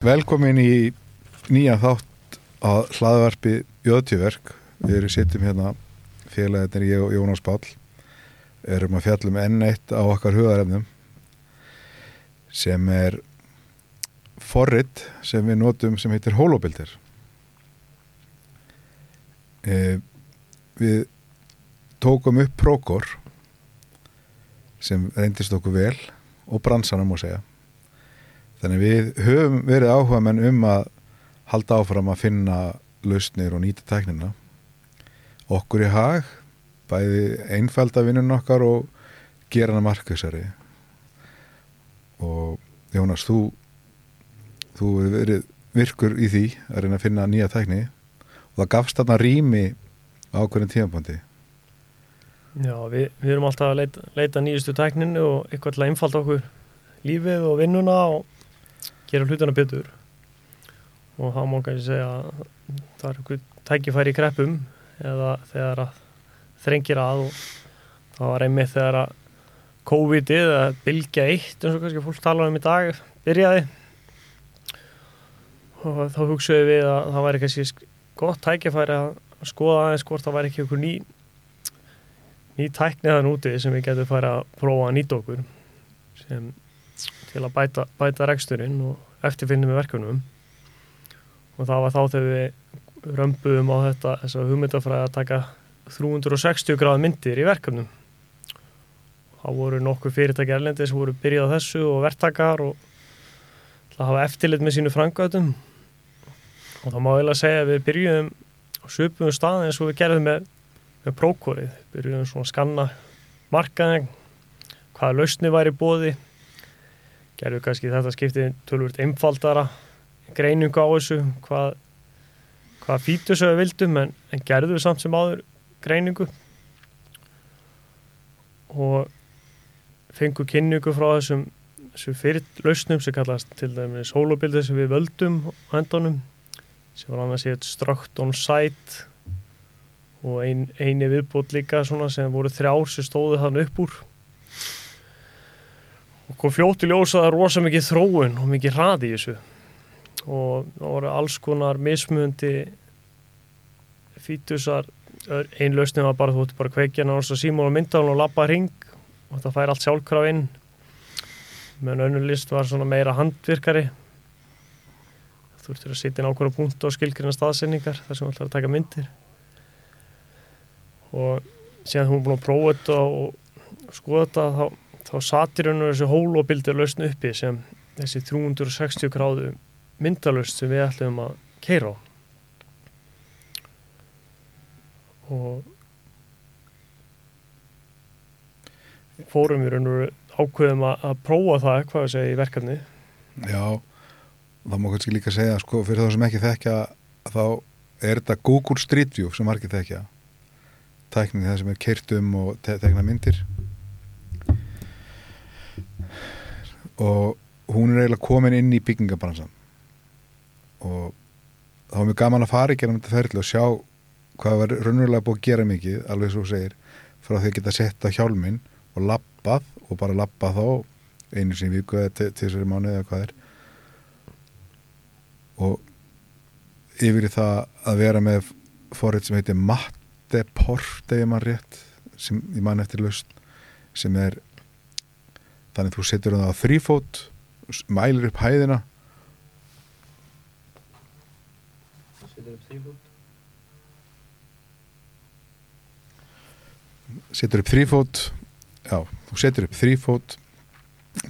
Velkomin í nýja þátt að hlaðvarpi Jóðtjöverk. Við erum sittum hérna félagðinir ég og Jónas Pál erum að fjallum enn eitt á okkar hugarefnum sem er forrit sem við notum sem heitir holobildir. E, við tókum upp prókor sem reyndist okkur vel og bransanum að segja Þannig við höfum verið áhuga menn um að halda áfram að finna lausnir og nýta tæknina. Okkur í hag, bæði einfalda vinnun okkar og gera hana markasari. Og Jónas, þú, þú verið virkur í því að reyna að finna nýja tækni og það gafst þarna rými ákveðin tímanbandi. Já, við, við erum alltaf að leita, leita nýjustu tækninu og eitthvað til að einfalda okkur lífið og vinnuna og gera hlutana betur. Og þá má kannski segja að það er eitthvað tækifæri í kreppum eða þegar að þrengir að og það var einmitt þegar að COVID-ið eða bylgja eitt eins og kannski fólk tala um í dag byrjaði. Og þá hugsaðu við að það væri kannski gott tækifæri að skoða aðeins hvort það væri ekki einhver ný ný tækniðan úti sem við getum færi að prófa að nýta okkur sem til að bæta, bæta reksturinn og eftirfinnum með verkunum og það var þá þegar við römbuðum á þetta þess að hugmyndafræði að taka 360 gráð myndir í verkefnum. Þá voru nokkuð fyrirtæki erlendi sem voru byrjað þessu og verktakar og það hafa eftirlit með sínu frangöðum og þá má ég að segja að við byrjuðum á söpum staðin eins og við gerðum með, með prókórið, byrjuðum svona að skanna markaðing hvaða lausni væri bóði gerðu kannski þetta skiptið tölvöld einfaldara greiningu á þessu hvað, hvað fítus við vildum en, en gerðu við samt sem áður greiningu. Og fengu kynningu frá þessum, þessum fyrirlausnum sem kallast til dæmis holobildi sem við völdum á hendunum sem var annars í eitt strökt on site og ein, eini viðbót líka sem voru þrjár sem stóðu þann upp úr og kom fljótt í ljósa að það er rosa mikið þróun og mikið hraði í þessu. Og það voru alls konar mismundi fítusar einn lausning var bara þú ætti bara kveikja náttúrulega símón og myndalun og lappa hring. Og það fær allt sjálfkraf inn. Meðan önnulist var svona meira handvirkari. Þú ættir að sitja inn ákveðra punkt og skilgrina staðsendingar þar sem þú ætlar að taka myndir. Og síðan þú er búin að prófa þetta og skoða þetta þá þá satir hennu þessu hólóbildi lausn uppi sem þessi 360 gráðu myndalust sem við ætlum að keira á. Og fórum við og ákveðum að, prófa það eitthvað að segja í verkefni. Já, þá má kannski líka segja sko fyrir þá sem ekki þekkja þá er þetta Google Street View sem margir þekkja. Tækning það sem er keirt um og te tekna myndir og hún er eiginlega komin inn í byggingabransan og þá er mjög gaman að fara í gerum þetta ferli og sjá hvað var raunverulega búið að gera mikið alveg svo segir frá því að geta sett á hjálmin og lappað og bara lappað þá einu sem viku eða til þessari mánu eða hvað er. Og yfir í það að vera með forrið sem heitir Matteport eða mann rétt sem ég mann eftir lust sem er þannig þú setur það á þrýfót mælir upp hæðina. Setur upp þrýfót setur upp þrýfót já, þú setur upp þrýfót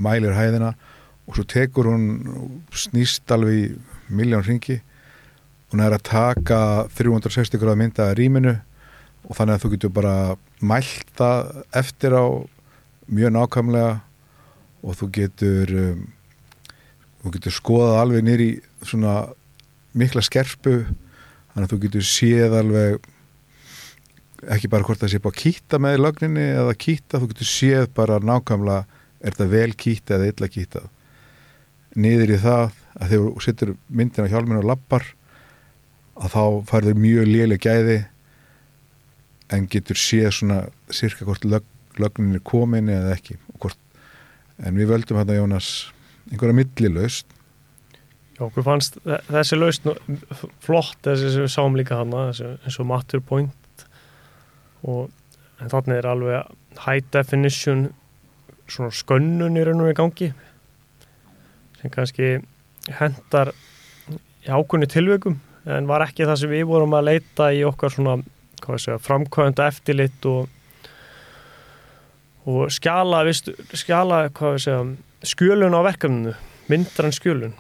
mælir hæðina og svo tekur hún snýst alveg í miljón ringi hún er að taka 360 gráð mynda að rýminu og þannig að þú getur bara mælta eftir á mjög nákvæmlega og þú getur um, þú getur skoðað alveg nýri svona mikla skerpu. Þannig að þú getur séð alveg ekki bara hvort það sé bara að kýta með lögninni eða kýta, þú getur séð bara nákvæmlega er það vel kýta eða illa kýta niður í það að þegar þú setur myndin á hjálminu og lappar að þá farður mjög lélega gæði en getur séð svona cirka hvort lög, lögninni komin eða ekki en við völdum hérna Jónas einhverja millilaust Já, okkur fannst þe- þessi lausn flott þessi sem við sáum líka hana eins og Matter Point. Og þannig er alveg high definition svona skönnun í raun og í gangi sem kannski hendar í ákunni tilveikum en var ekki það sem við vorum að leita í okkar svona segja, framkvæmda eftirlit og og skjala, vistu, skjala segja, skjölun á verkefninu myndran skjölun.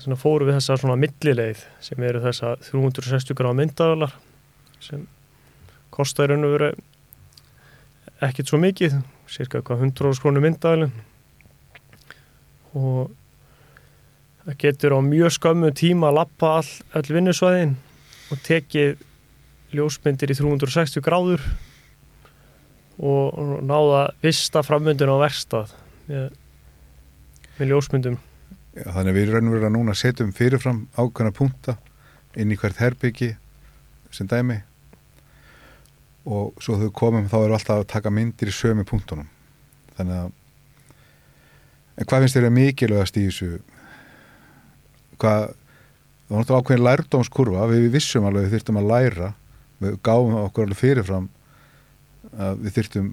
Svona fóru við þessa svona millileið sem eru þessa 360 gráða myndaðalar sem kostar raun og veru ekkit svo mikið cirka hvað 100 krónu myndaðalin og það getur á mjög skömmu tíma að lappa all, all vinnusvæðin og tekið ljósmyndir í 360 gráður og, náða vista framöndun á verstað með, með ljósmyndum. Já, þannig að við raun og veru að núna setjum fyrirfram ákveðna punta inn í hvert herbyggi sem dæmi. Og svo þau komum þá eru alltaf að taka myndir í sömu punktunum. Þannig að en hvað finnst þér að mikilvægast í þessu? Hvað það var náttúrulega ákveðin lærdómskurfa við vissum alveg við þyrftum að læra. Við gáum okkur alveg fyrirfram að við þyrftum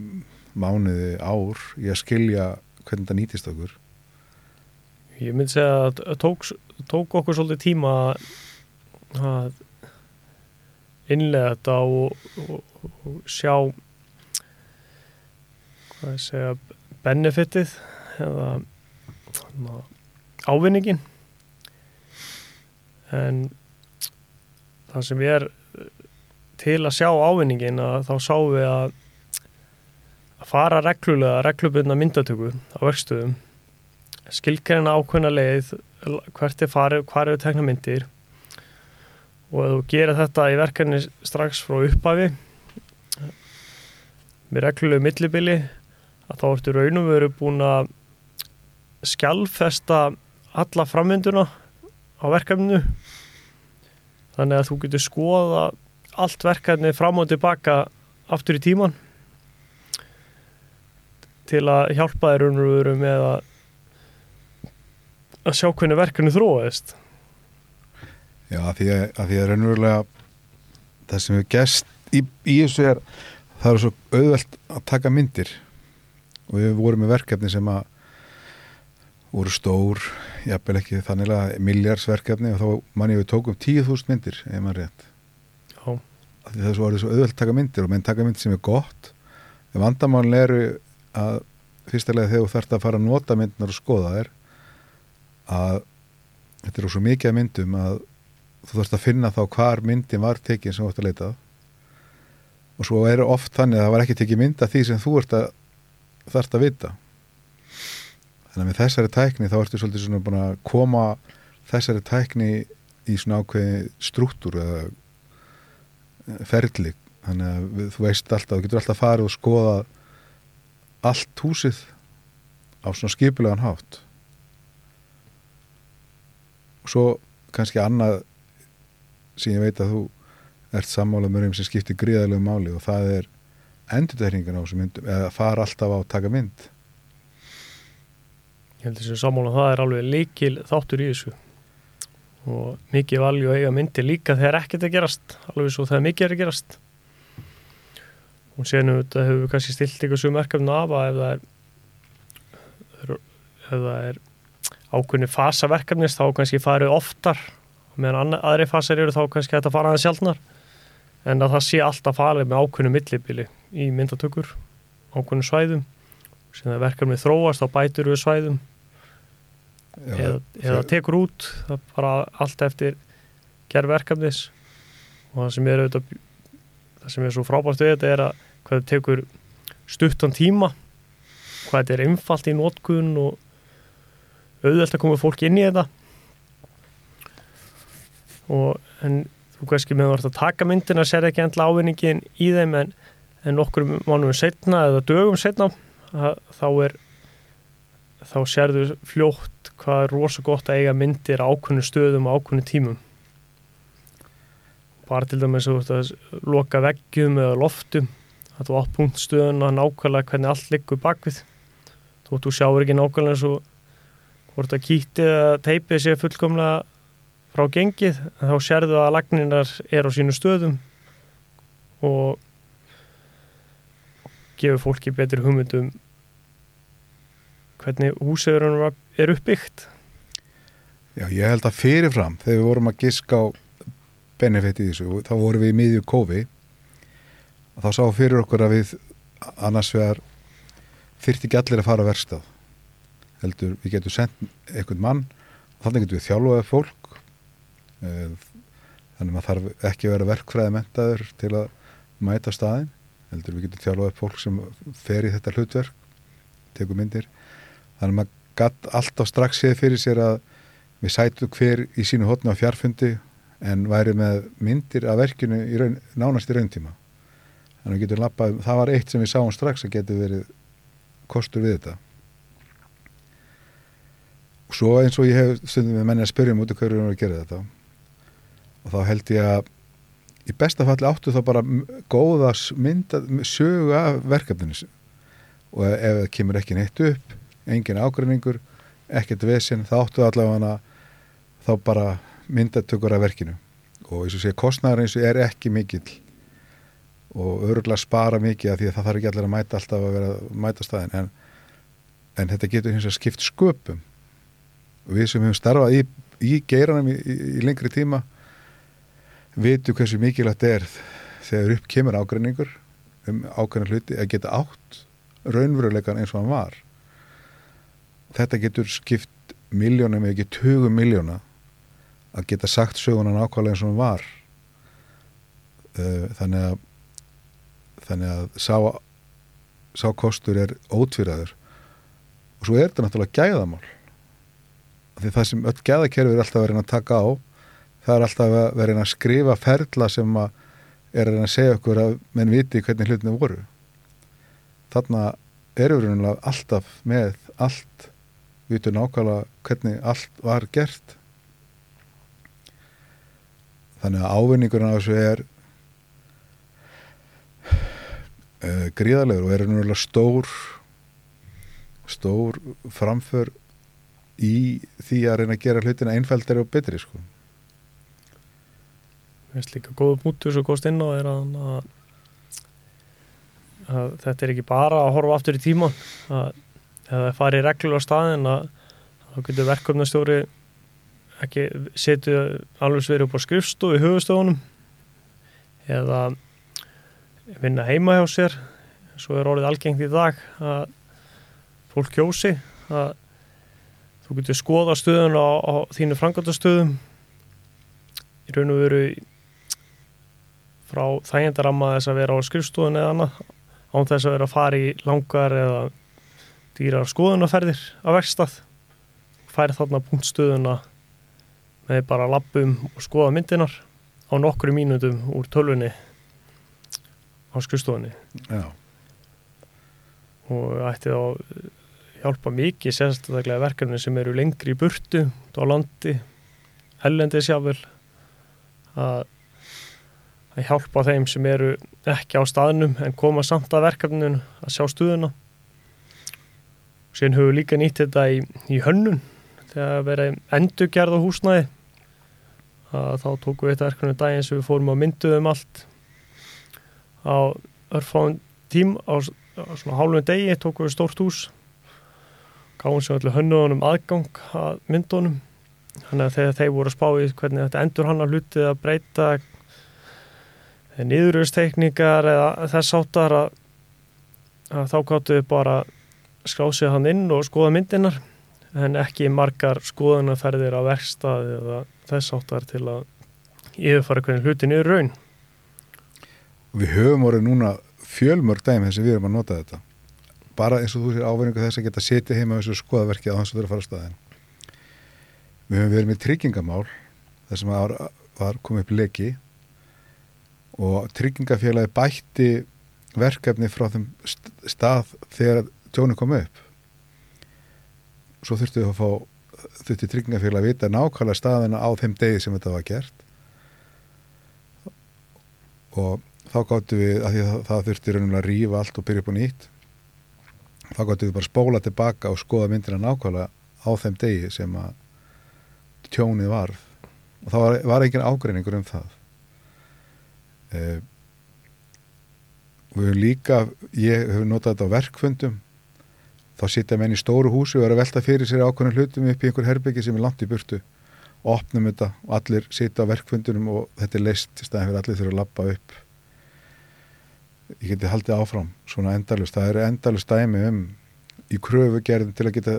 mánuði ár í að skilja hvernig það nýtist okkur. Ég myndi segja að tók, tók okkur svolítið tíma að innlega þetta og, og, og sjá hvað ég segja benefitið eða na, ávinningin en það sem er til að sjá ávinningin að þá sáum við að að fara reglulega, reglubundna myndatöku á verkstöðum skilgreina ákveðna leið hvert er farið, hvað eru tekna myndir. Og ef þú gerir þetta í verkefni strax frá upphafi með reglulegu millibili að þá ertu raun og veru búin að skjálfesta alla frammynduna á verkefninu. Þannig að þú getur skoða allt verkefni fram og tilbaka aftur í tíman til að hjálpa þér veru með að að sjá hvernig verkefni þróaðist? Já, að því að, að því að raunverulega það sem við gest í, í þessu er það er svo auðvelt að taka myndir. Og við vorum með verkefni sem að voru stór jafnvel ekki þannig að miljarsverkefni og þá manni við tókum 10.000 myndir ef maður rétt. Já. Af því það svo, orðið svo auðvelt að taka myndir og menn taka myndir sem er gott. En vandamálin eru að fyrstulega þegar þú þarfst að fara að nota myndinar og skoða þær að þetta er svo mikið að myndum að þú þarfst að finna þá hvar myndin var tekin sem þú ert að leita og svo er oft þannig að það var ekki tekið mynd af því sem þú að þarfst að vita. Þannig að með þessari tækni þá ertu svolítið svona búin að koma þessari tækni í svona ákveði struktúr eða eh, ferli. Þannig að þú veist alltaf, þú getur alltaf farið og skoða allt húsið á svona skipulegan hátt. Og svo kannski annað sem ég veit að þú ert sammálað þeim sem skiptir gríðalegu máli og það er endurtegningan á þessum myndum eða fara alltaf á að taka mynd. Ég held þessu sammála það er alveg líkil þáttur í þessu. Og mikið valju að eiga myndir líka þegar ekkert er gerast alveg svo þegar mikið er gerast og sénu þetta hefur við kannski stilt ykkur svo merkefna af að ef það er ef það er ákveðni fasa verkefnis þá kannski farið oftar. Meðan aðri fasar eru þá kannski þetta fara aðeins sjálfnar en að það sé alltaf farið með ákveðnu millibili í myndatökur ákveðnu svæðum. Sem það verkefni þróast þá bætur við svæðum. Já, eða, eða tekur út það bara allt eftir gerð verkefnis. Og það sem er auðvitað það sem er svo frábært við þetta er að hvað það tekur stuttan tíma. Hvað þetta er einfalt í nótkun og auðvelt að koma fólk inn í þetta. Og en þú kannski með að taka myndina sér ekki endla ávinningin í þeim en, en nokkur mánum setna eða dögum setna þá er þá sérðu fljótt hvað er rosa gott að eiga myndir á ákveðnu stöðum á ákveðnu tímum. Bara til dæmis að þú ert loka veggjum eða loftum þú átt punktstöðun að nákvæmlega hvernig allt liggur bakvið þú, þú sjáur ekki nákvæmlega svo hvort að kýttið að teipið sé fullkomlega frá gengið þá sérðu að lagninar er á sínu stöðum og gefur fólki betur hugmyndum hvernig húsið er uppbyggt. Já, ég held að fyrirfram þegar við vorum að giska á benefit í þessu, þá vorum við í miðju kófi þá sá fyrir okkur að við annars vegar þyrti ekki allir að fara að verstað heldur, við getum sendt einhvern mann og þannig getum við þjálfaði fólk. Eh, þannig maður þarf ekki að vera verkfræði mentaður til að mæta staðin heldur við getum þjálfaði fólk sem fer í þetta hlutverk tekur myndir. Þannig maður gætt alltaf strax séð fyrir sér að við sætum hver í sínu hotni á fjarfundi en væri með myndir af verkinu í raun, nánast í rauntíma þannig að við getum lappað, það var eitt sem við sáum strax að getur verið kostur við þetta. Og svo eins og ég hef stundum með menni að spyrja um út af hverju við erum að gera þetta. Og þá held ég að í besta falli áttu þá bara góðas mynda, sögu af verkefninu og ef það kemur ekki neitt upp engin ágrinningur, ekkert vesin þá áttu allavega þá bara myndatökur af verkinu. Og eins og sé kostnæður eins og er ekki mikill og öruglega spara mikið af því að það þarf ekki allir að mæta alltaf að vera að mæta staðin en, en þetta getur hins að skipt sköpum. Og við sem hefum starfað í, í geiranum í, í, í lengri tíma vitu hversu mikilvægt er þegar upp kemur ágreiningur um ákveðna hluti að geta átt raunveruleikan eins og hann var. Þetta getur skipt miljónum eða ekki tögum miljóna að geta sagt sögunan ákvæmlega eins og hann var. Uh, þannig að þannig að sá, sá kostur er ótvíraður og svo er þetta náttúrulega gæðamál. Því það sem öll gæðakerfi er alltaf verið að taka á það er alltaf verið að skrifa ferla sem er að segja okkur að menn viti hvernig hlutinu voru. Þarna erum við alltaf með allt við vitum nákvæmlega hvernig allt var gert. Þannig að ávinningurinn á þessu er uh, gríðarlegur og er náttúrulega stór stór framför í því að reyna að gera hlutina einfældari og betri sko. Mér finnst líka góða mútur svo góðst inn á er að, að, þetta er ekki bara að horfa aftur í tíma að það fari reglur á staðin að þá getur verkefnastjóri ekki setju alveg sverju upp á skrifstofu í höfustofunum eða vinna heima hjá sér. Svo er orðið algengt í dag að fólk kjósi að þú getur skoða stöðun á, á þínu frangatastöðum í raun og veru frá þægendaramma þess að vera á skrifstofun eða annað án þess að vera að fara í langar eða dýrar skoðunarferðir á verkstað. Fær þarna punktstöðuna með bara lappum og skoða myndinar á nokkru mínutum úr tölvunni á skustofunni Já. og ætti þá hjálpa mikið sérstaklega verkefni sem eru lengri í burtu á landi hellendi sjáfvel að, að hjálpa þeim sem eru ekki á staðnum en koma samt að verkefninu að sjá stuðuna og síðan höfum við líka nýtt þetta í, í hönnun. Þegar verið endurgerð á húsnæði þá tókum við þetta verkefni daginn sem við fórum að mynduðum allt á örfáðum tím á, á svona hálfum degi tókum við stórt hús. Gáðum sem allir hönnuðunum aðgang að myndunum. Þannig að þegar þeir voru að spá í hvernig þetta endur hann að hlutið að breyta niðurustekningar eða þess áttar að, að þá gáttu við bara skrásið hann inn og skoða myndinar en ekki margar skoðunarferðir á verkstaði eða þess áttar til að yfirfara hvernig hlutin er raun. Við höfum orðið núna fjölmörg dæmi þess að við erum að nota þetta. Bara eins og þú sér áverðingu þess að geta setið heima þessu skoðaverki á hans að vera að fara á staðin. Við höfum verið með tryggingamál þess að var, var komið upp leki og tryggingafélagi bætti verkefni frá þeim stað þegar tjónu kom upp svo þurftu að fá þurftu tryggingafélag að vita nákvæmlega staðina á þeim degi sem þetta var gert og þá gáttu við að því að það þurfti raunulega að rýfa allt og byrja upp á nýtt þá gáttu við bara spóla tilbaka og skoða myndina nákvæmlega á þeim degi sem að tjónið varð. Og það var, var engin ágreiningur um það. Eh, við höfum líka ég hef notað þetta á verkfundum. Þá sitja menn í stóru húsi og er að velta fyrir sér ákveðnum hlutum upp í einhver herbyggi sem er langt í burtu. Opnum þetta og allir sitja á verkfundunum og þetta er leist í staðin fyrir allir þurfa að lappa upp ég geti haldið áfram svona endalust, það eru endalust dæmi um í kröfugerðin til að geta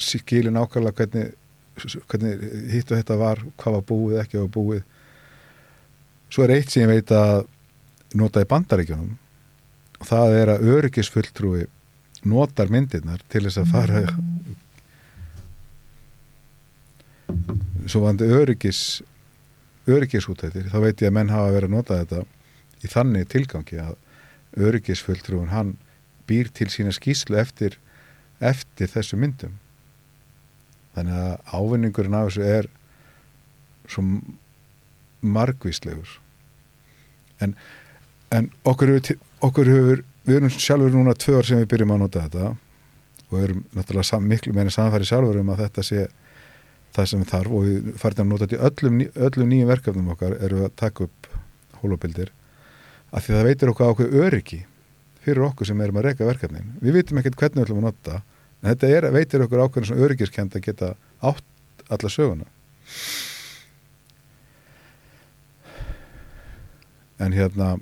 skilin ákvæmlega hvernig, hvernig hitt og þetta var hvað var búið, ekki var búið. Svo er eitt sem ég veit að nota í bandaríkjónum og það er að öryggisfulltrúi notar myndirnar til þess að fara svo vandi öryggis öryggisútættir, þá veit ég að menn hafa verið að nota þetta í þannig tilgangi að öryggisfulltrúin hann býr til sína skýslu eftir, eftir þessu myndum. Þannig að ávinningurinn af þessu er svo margvíslegur. En, en okkur hefur, okkur hefur við erum sjálfur núna tvö ár sem við byrjum að nota þetta og erum náttúrulega sam, miklu meina samfæri sjálfur um að þetta sé það sem við þarf og við færðum að nota þetta í öllum, öllum nýjum verkefnum okkar við að taka upp holobildir af því það veitir okkur ákveð öryggi fyrir okkur sem erum að reyka verkefnin. Við vitum ekkert hvernig við ætlum að nota en þetta er, veitir okkur ákveðin svona öryggiskend að geta átt alla söguna. En hérna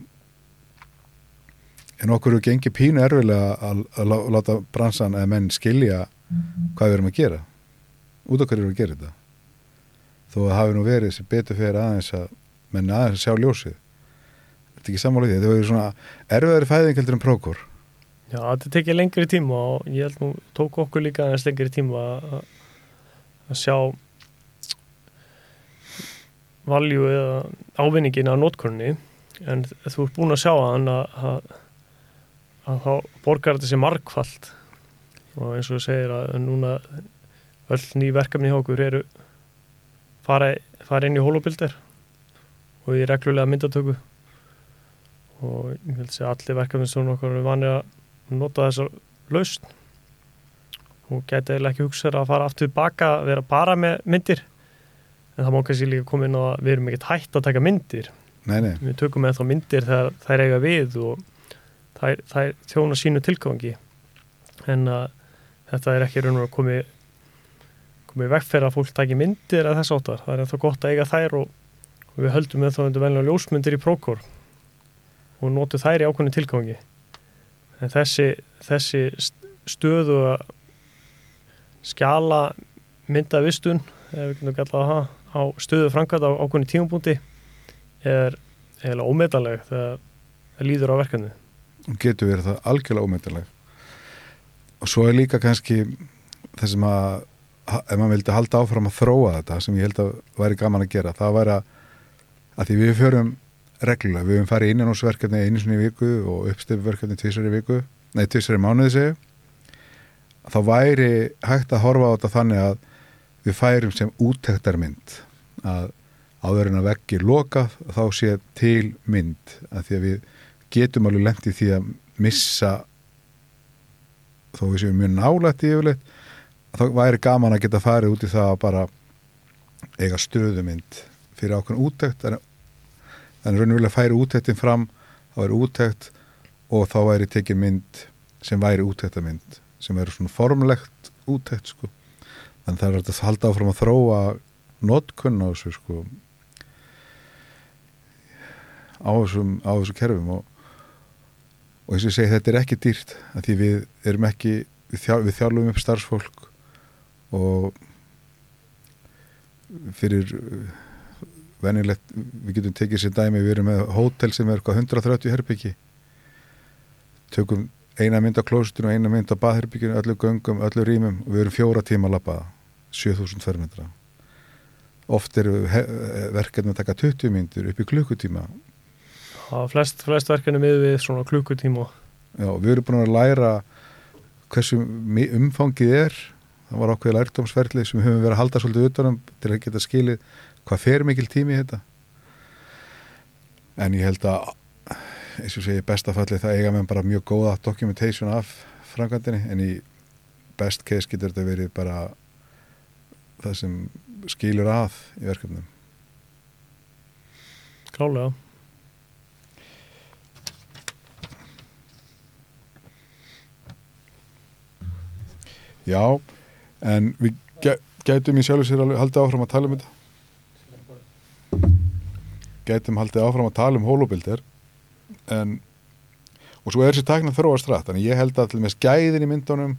en okkur eru gengið pínu erfilega að, að láta bransan eða menn skilja hvað við erum að gera út okkar eru að gera þetta. Þó að hafi nú verið sem betur fyrir aðeins að menn aðeins að sjá ljósið þetta er ekki sammála því, þetta hefur svona erfiðari fæðing heldur en prókor Já, þetta tekið lengri tíma og ég held nú tók okkur líka aðeins lengri tíma að, að sjá valju eða ávinningin af nótkunni en þú ert búin að sjá hann að, að, að þá borgar þetta sér markvallt og eins og segir að núna öll ný verkefni hjá okkur eru fara, fara inn í holobildir og í reglulega myndatöku og ég vil segja allir verkefni sem okkur er vanið að nota þessar laust og geta eða ekki hugsað að fara aftur baka að vera bara með myndir. En það má kannski líka koma inn á að við erum ekkert hægt að taka myndir. Nei, nei. við tökum með þá myndir þegar þær eiga við og þær, þær þjóna sínu tilgangi. En að þetta er ekki raun og komið komið vegferð að fólk taki myndir eða þess áttar, það er ennþá gott að eiga þær og, við höldum með þá undir velja ljósmyndir í prókór og notu þær í ákveðinu tilgangi. En þessi, þessi stöðu að skjala kannum gæla það á stöðu framkvæmt á ákveðinu tímubúndi er heila ómetanleg þegar það líður á verkefni getur verið það algjörlega ómetanleg. Og svo er líka kannski það sem að ef maður vildi halda áfram að þróa þetta sem ég held að væri gaman að gera það væri að, að því við förum reglulega, við höfum farið innan ásverkefni einu svona í viku og uppstöfuverkefni tvísari viku, nei tvísari mánuði segu þá væri hægt að horfa á þetta þannig að við færum sem úttektarmynd. Að áður en að veggi lokað þá sé til mynd. Að því að við getum alveg lendið því að missa þó við séum mjög nálægt í yfirleitt þá væri gaman að geta farið út í það að bara eiga stöðumynd fyrir ákveðin úttækt þannig raunverulega færi úttæktin fram þá væri úttækt og þá væri tekið mynd sem væri úttæktamynd sem eru svona formlegt úttækt sko. Þannig það er að halda áfram að þróa notkunn á þessu sko á þessum, á þessum kerfum. Og, og eins og ég segi þetta er ekki dýrt að því við erum ekki við, þjál, við þjálfum upp starfsfólk og fyrir venilegt, við getum tekið sér dæmi við erum með hótel sem er 130 herbyggi. Tökum eina mynd á klóstinu og eina mynd á baðherbygginu, öllu göngum, öllu rýmum og við erum fjóra tíma að lappa 7000 fermetra. Oft eru verkefni að taka 20 myndir upp í klukkutíma. Já, flest, flest verkefni með við svona klukkutíma. Já, við erum búin að læra hversu umfangið er. Það var ákveði lærdomsferðli sem við höfum verið að halda svolítið utanum til að geta skilið hvað fer mikil tími í þetta? En ég held að eins og segi bestafalli það eiga með bara mjög góða documentation af framkvæmdini en í best case getur þetta verið bara það sem skilur að í verkefnum. Klálega Já, en við gæ- gætum í sjálfu sér alveg haldið áfram að tala um þetta gætum haldið áfram að tala um holobildir en og svo er þessi tækna þróast rætt þannig ég held að til með skæðin í myndunum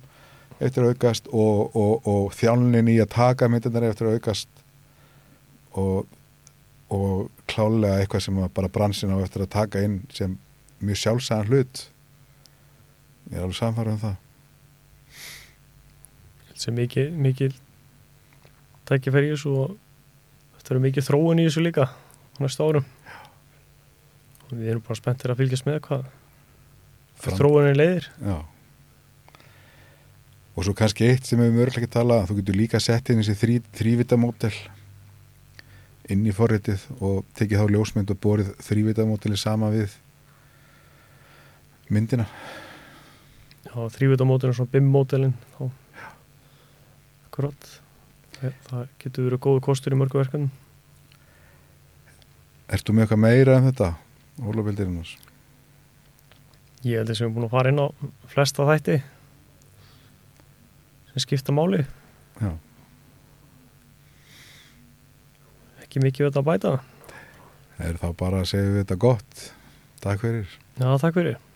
eftir aukast og, og, og þjálnin í að taka myndunar eftir aukast og, og klálega eitthvað sem bara bransin á eftir að taka inn sem mjög sjálfsæðan hlut. Ég er alveg samfæður um það. Sem mikið, mikið tækifæri í þessu og þetta eru mikið þróun í þessu líka á næsta árum. Og við erum bara spenntir að fylgjast með hvað Fram- þróunin leiðir. Já. Og svo kannski eitt sem við höfum örgulega ekki talað þú getur líka sett inn þessi þrí, þrývitamódel inn í forritið og tekið þá ljósmynd og borið þrývitamódeli sama við myndina. Á þrývitamótinu svona BIM-mótelin þá. Akkurat. Það getur verið góðu kostur í mörgu verkefnum Ertu með eitthvað meira en þetta? Hólabildirinn ég held að sem við erum búin að fara inn á flesta þætti sem skipta máli. Já, ekki mikið við þetta að bæta. Er þá bara að segja við þetta gott. Takk fyrir. Já, takk fyrir